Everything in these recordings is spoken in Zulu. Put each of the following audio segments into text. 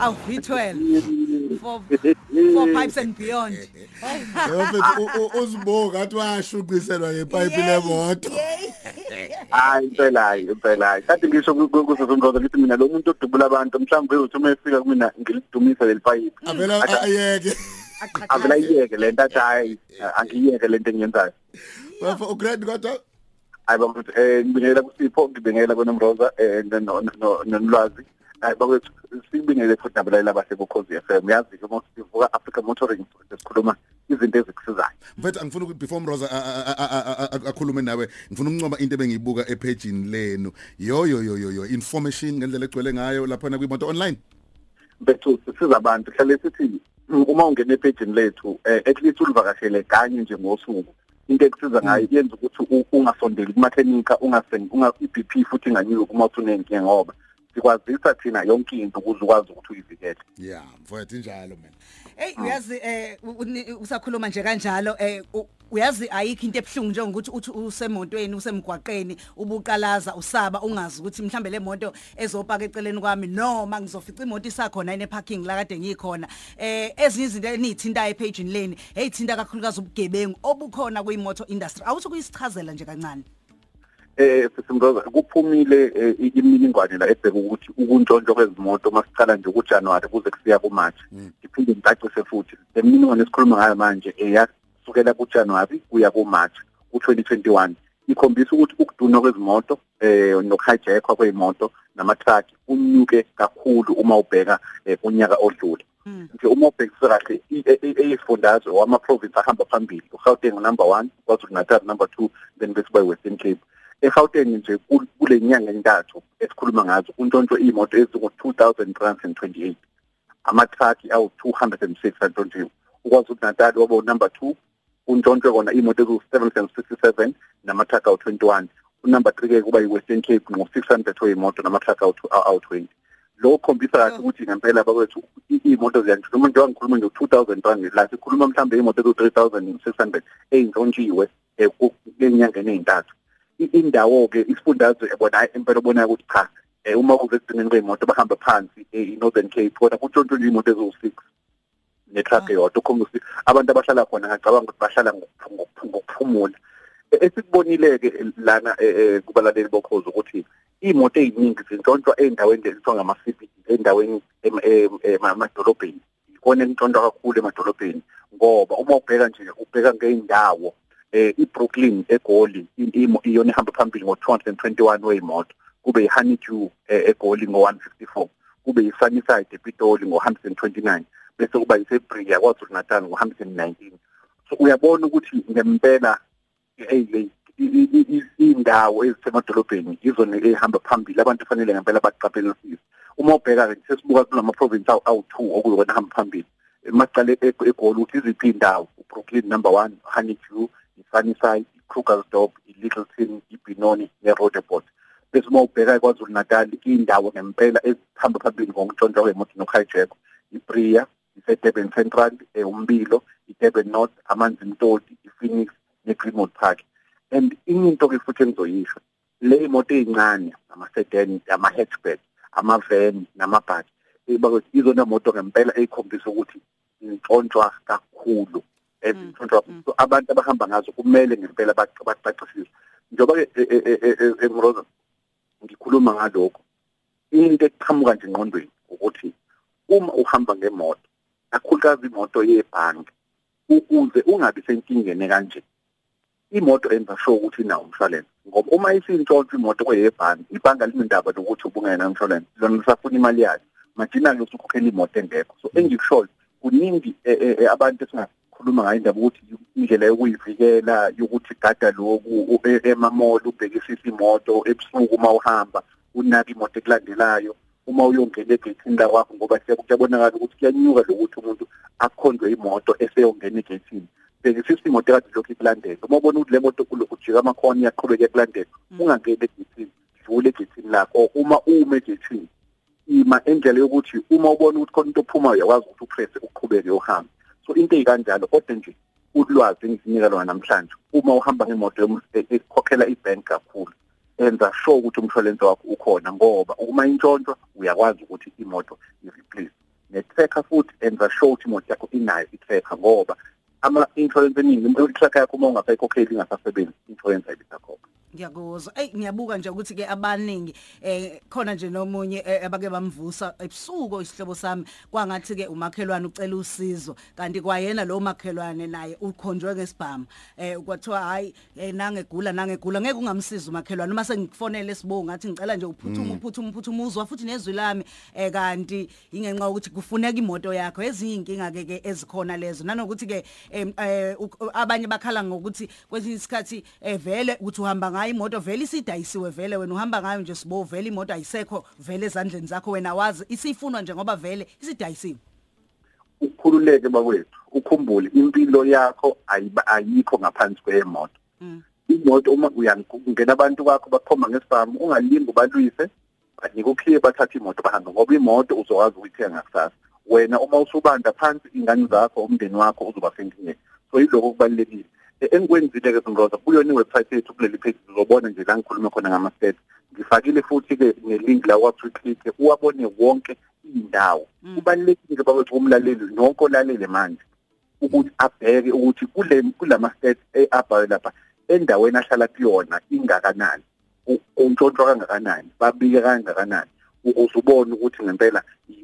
awu v12 for for pipes and beyond Yofethu uzibuka athi washuqiselwa ngepipe lemoto. hayi impela hayi impela hayi kanti ngisho kuzozongoza ngithi mina lo muntu odubula abantu mhlawumbe uthi uma efika kumina ngilidumisa leli pipe Avela ayeke. avela iyeke le nto athi hayi angiyeke le nto engiyenzayo Bafa ugrade kodwa hayi bakwethu eh ngibingelela kusipho ngibingelela konomroza eh nolwazi hayi bakwethu sibingelele futhi nabalaleli abasekukhozi FM yazi ke uma sivuka Africa Motoring sesikhuluma izinto ezikusizayo. Mfethu angifuna ukuthi before Mroza akhulume nawe ngifuna ukuncoba into ebengiyibuka epagini lenu. Yo yo yo yo information ngendlela egcwele ngayo lapha na kwimoto online. Bethu sisiza abantu. Hlale sithi uma ungena epagini lethu eh, at least ulivakashele kanye nje ngosuku. Into ekusiza ngayo yenza ukuthi ungasondeli kumakhenika ungasengi unga iBP futhi inganyuki uma usunenkinga ngoba sikwazisa thina yonke into ukuze ukwazi ukuthi uyivikele. Yeah mfowethu injalo mina. Hey uyazi eh usakhuluma nje kanjalo eh uyazi ayikho into ebhlungu njengokuthi uthi usemotweni usemgwaqeni ubuqalaza usaba ungazi ukuthi mhlambe le moto ezopaka eceleni kwami noma ngizofica imoto isakhona ine parking la kade ngikhona. Eh ezinye izinto enithinta epage lane eyithinta kakhulukazi ubugebengu obukhona kuyimoto industry. Awuthi kuyisichazela nje kancane. Eh sisimroza kuphumile eh, imininingwane la ebheka ukuthi ukuntshontsho kwezimoto masiqala nje kuJanuary kuze kusiya kuMarch Mm. ngiphinde ngicacise futhi le mininingwane esikhuluma ngayo manje eyasukela kuJanuary kuya kuMarch ku2021 ikhombisa ukuthi ukuduna kwezimoto eh nokuhijackwa kwezimoto nama-truck unyuke kakhulu uma ubheka eh, unyaka odlule Mm. nje uma ubhekisa kahle i- e- e- eyisifundazwe wama-province ahamba phambili ugauteng number one kwazulu natal number two then bese kuba i-western cape egauteng nje kul- kule nyanga entathu esikhuluma ngazo kuntshontsho iy'moto ezingu-two thousand three hundred and twenty-eight amatraki awu-two hundred and six antshontshiwe ukwazulu natal waba u-number two kuntshontshe kona iy'moto eziwu-seven hundred and sixty-seven namatraki awu-twenty-one unumber three-ke kuba i-western cape ngo-six hundred wey'moto namatraki awu-twenty. Lo khombisa kahle ukuthi ngempela bakwethu i- iy'moto ziyantsho noma njengoba ngikhuluma nje two thousand rand la sikhuluma mhlawumbe iy'moto eziwu-three thousand six hundred ey'ntshontshiwe um enyangeni ey'ntathu I- indawo-ke isifundazwe bona hhayi impela obonayo ukuthi cha um uma kuze ekugcineni kwey'moto bahamba phansi eh, i-northern cape kodwa kutshontshwe nje iy'moto eziwu-six netruck eyodwa ukhomba ukuthi abantu abahlala khona ngacabanga ukuthi bahlala ngokuphu- ngokuphu- ngokuphumula. E- esikubonile-ke lana eh, eh, kubalaleli bokhozi ukuthi iy'moto ey'ningi zintshontshwa ey'ndaweni nje kuthiwa ngama-CBD ey'ndaweni em- em- em- emadolobheni. Ikona entshontshwa kakhulu emadolobheni ngoba uma ubheka nje ubheka ngey'ndawo eh iBrooklyn eGoli iyona ihamba phambili ngo221 weyimoto kube iHoneydew eh, eGoli ngo154 kube iSunnyside ePitoli ngo129 bese kuba iSebria kwaZulu Natal ngo119 so uyabona ukuthi ngempela hey le i- i- i- indawo ezisemadolobheni izona ehamba phambili. Abantu fanele ngempela baqaphelisise. Uma ubheka ke sesibuka kulama province awu2 okuyona hamba phambili emacala eGoli uthi iziphi indawo uBrooklyn number 1 Honeydew iSunnyside iKrugersdorp iLittleton iBenoni neRoodeport bese uma ubheka kwaZulu Natal indawo ngempela ezihamba phambili ngokuntshontsha kwemoto nohijack iPriya iseDurban Central eUmbilo iDurban North amanzi Mtoti iPhoenix neGreenwood Park. And into ke futhi engizoyisho le moto ezincane ama-sedan ama-hatchback ama-van namabhaki bakwethu izona moto ngempela eyikhombisa ukuthi intshontshwa kakhulu. Ezintshontshwa Mm, mm. So, abantu abahamba ngazo kumele ngempela bac- bacacisise njengoba ke emroza ngikhuluma ngalokho into eqhamuka nje engqondweni ukuthi uma uhamba ngemoto kakhulukazi imoto yebhanki ukuze ungabi senkingeni kanje imoto enza sure ukuthi inawo umshwalense. Ngoba uma isintshontsho imoto kweyebhanki ibhanka linendaba nokuthi ubungena umshwalense lona lisafuna imali yayo majina lo usukhokhela imoto engekho. So engikushoyo kuningi eh, eh, esingakhuluma ngayo indaba ukuthi indlela yokuyivikela yokuthi gada lokhu e- emamall ubhekisisa imoto ebusuku uma uhamba unaka imoto ekulandelayo uma uyongena egeyithini la kwakho ngoba kuya- kuyabonakala ukuthi kuyanyuka lokuthi umuntu akhonjwe imoto eseyongena egeyithini bhekisisa imoto ekade lokhu ikulandela uma ubona ukuthi le moto kulokhu ujika amakhona iyaqhubeka ekulandela ungangeni egeyithini dlula egeyithini lakho uma ume egeyithini ima endlela yokuthi uma ubona ukuthi khona into ophumayo uyakwazi ukuthi upress uqhubeke uhambe. So into eyikanjalo kodwa nje ulwazi engizinika lona namhlanje uma uhamba ngemoto yom- e- ekhokhela ibank kakhulu enza sure ukuthi umshwalense wakho ukhona ngoba uma intshontshwa uyakwazi ukuthi imoto i-replace. Ne-tracker futhi enza sure ukuthi imoto yakho inayo i-tracker ngoba ama-insurance eningi i-tracker yakho uma ungasayikhokheli ingasasebenzi i-insurance ayibisakhokha ngiyakuzwa. Ey ngiyabuka nje ukuthi ke abaningi eh khona nje nomunye eh, abake bamvusa ebusuku isihlobo sami kwangathi ke umakhelwane ucela usizo kanti kwayena lo makhelwane naye ukhonjwe ngesibhamu. Eh kwathiwa hayi eh, nangegula nangegula ngeke ungamsiza umakhelwane. Uma sengikufonele sibonga ngathi ngicela nje uphuthuma uphuthuma uphuthuma uzwa futhi nezwi lami. Eh kanti ingenxa ukuthi kufuneka imoto yakho ezinye inkinga ke ke ezikhona lezo. Nanokuthi ke em, eh, u- abanye bakhala ngokuthi kwesinye isikhathi eh, vele uthi uhamba ngayo imoto vele isidayisiwe vele wena uhamba ngayo nje sibo vele imoto ayisekho vele ezandleni zakho wena wazi isifunwa nje ngoba vele isidayisiwe. Ukhululeke bakwethu ukhumbule impilo yakho ayiba- ayikho ngaphansi kwemoto. Imoto uma uyangena abantu bakho bakhomba ngesibhamu ungalingi ubalwise banika ukhiye bathatha imoto bahambe ngoba imoto uzokwazi ukuyithenga kusasa. Wena uma usubanda phansi ingane zakho umndeni wakho uzoba senkingeni so yiloko kubalulekile E- engikwenzile-ke zimroza kuyona iwebsite yethu kuleli page uzobona nje la ngikhulume khona ngama-stats. Ngifakile futhi-ke nelink la wathi-click uwabone wonke iy'ndawo. Kubalulekile bakwethu kumlaleli nonke olalele manje ukuthi abheke ukuthi kule kulama-stats e-abhayo lapha endaweni ahlala kuyona ingakanani? U- untshontshwa kangakanani? Babike kangakanani? Ukuze ubone ukuthi ngempela i- i- i-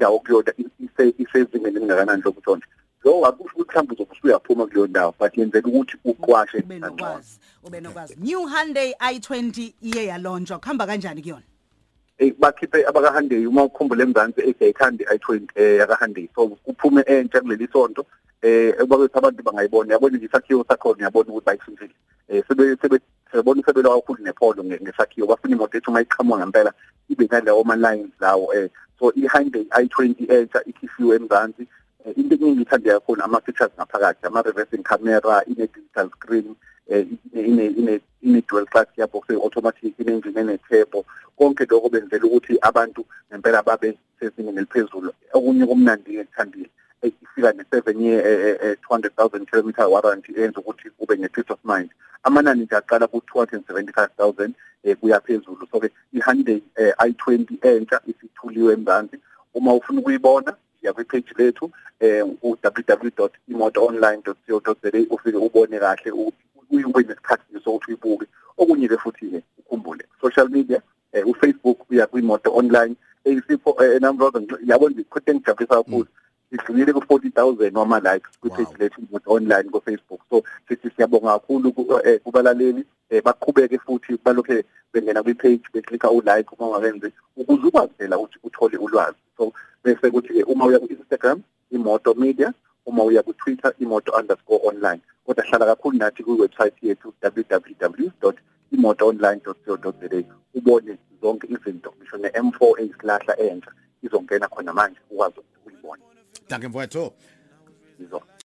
indawo kuyona i- ise- isezingeni elingakanani lokuntshontsha lo akusho ukuthi mhlawumbe uzobe usuyaphuma kuleyo ndawo but yenzela ukuthi uqwashe ube kangcono nokwazi ube nokwazi. New Hyundai i20 iye yalonjwa kuhamba kanjani kuyona? Eh bakhiphe abakahandey uma ukhumbula emzansi ejayikhandi i20 eh yakahandey so kuphume entsha kuleli sonto eh bakwethu abantu bangayibona. Yabona nje isakhiwo sakhona yabona ukuthi bayisindile eh sebe sebe sebona sebelo kakhulu nepolo nge- ngesakhiwo. Bafuna imoto ethi uma iqhamuka ngempela ibe nalawo ama lines lawo eh so i-Hyundai i20 entsha ikhifiwe emzansi. Eh, into eningi ithande kakhulu ama features ngaphakathi ama reversing camera ine digital screen eh ine ine ine dual class gearbox automatic ine engine ene turbo konke lokho benzela ukuthi abantu ngempela babe sezingeni eliphezulu. Okunye kumnandi ngikuthandile eh, ifika ne7 year eh, eh, eh, 200,000 kilometer warranty enza ukuthi ube ne peace of mind. Amanani nje aqala ku 275,000 eh kuya phezulu. So ke iHyundai eh, i20 entsha isithuliwe emzansi uma ufuna ukuyibona ya kwi-page lethu eh www.imotoonline.co.za ufike ubone kahle u- uyube nesikhathi nje sokuthi uyibuke. Okunye ke futhi ke ukhumbule social media eh uFacebook uya kwimoto online eyisipho number yabona nje ikhothe ngijabulisa kakhulu. Sidlulile ku 40000 wama likes kwi-page Wow. lethu imoto online ku Facebook so sithi siyabonga kakhulu ku- eh, kubalaleli eh baqhubeke futhi balokhe bengena kwi-page beklikha u-like uma ungakenzi ukuze ukwazi phela ukuthi uthole ulwazi. So bese kuthi ke uma uya ku-Instagram imoto media uma uya ku-Twitter imoto underscore online. Kodwa hlala kakhulu nathi kwi-website yethu www.imotoonline.co.za ubone zonke izinto ngisho ne-M4 eyisilahla entsha izongena khona manje ukwazi ukuthi uyibone. Danke mfowethu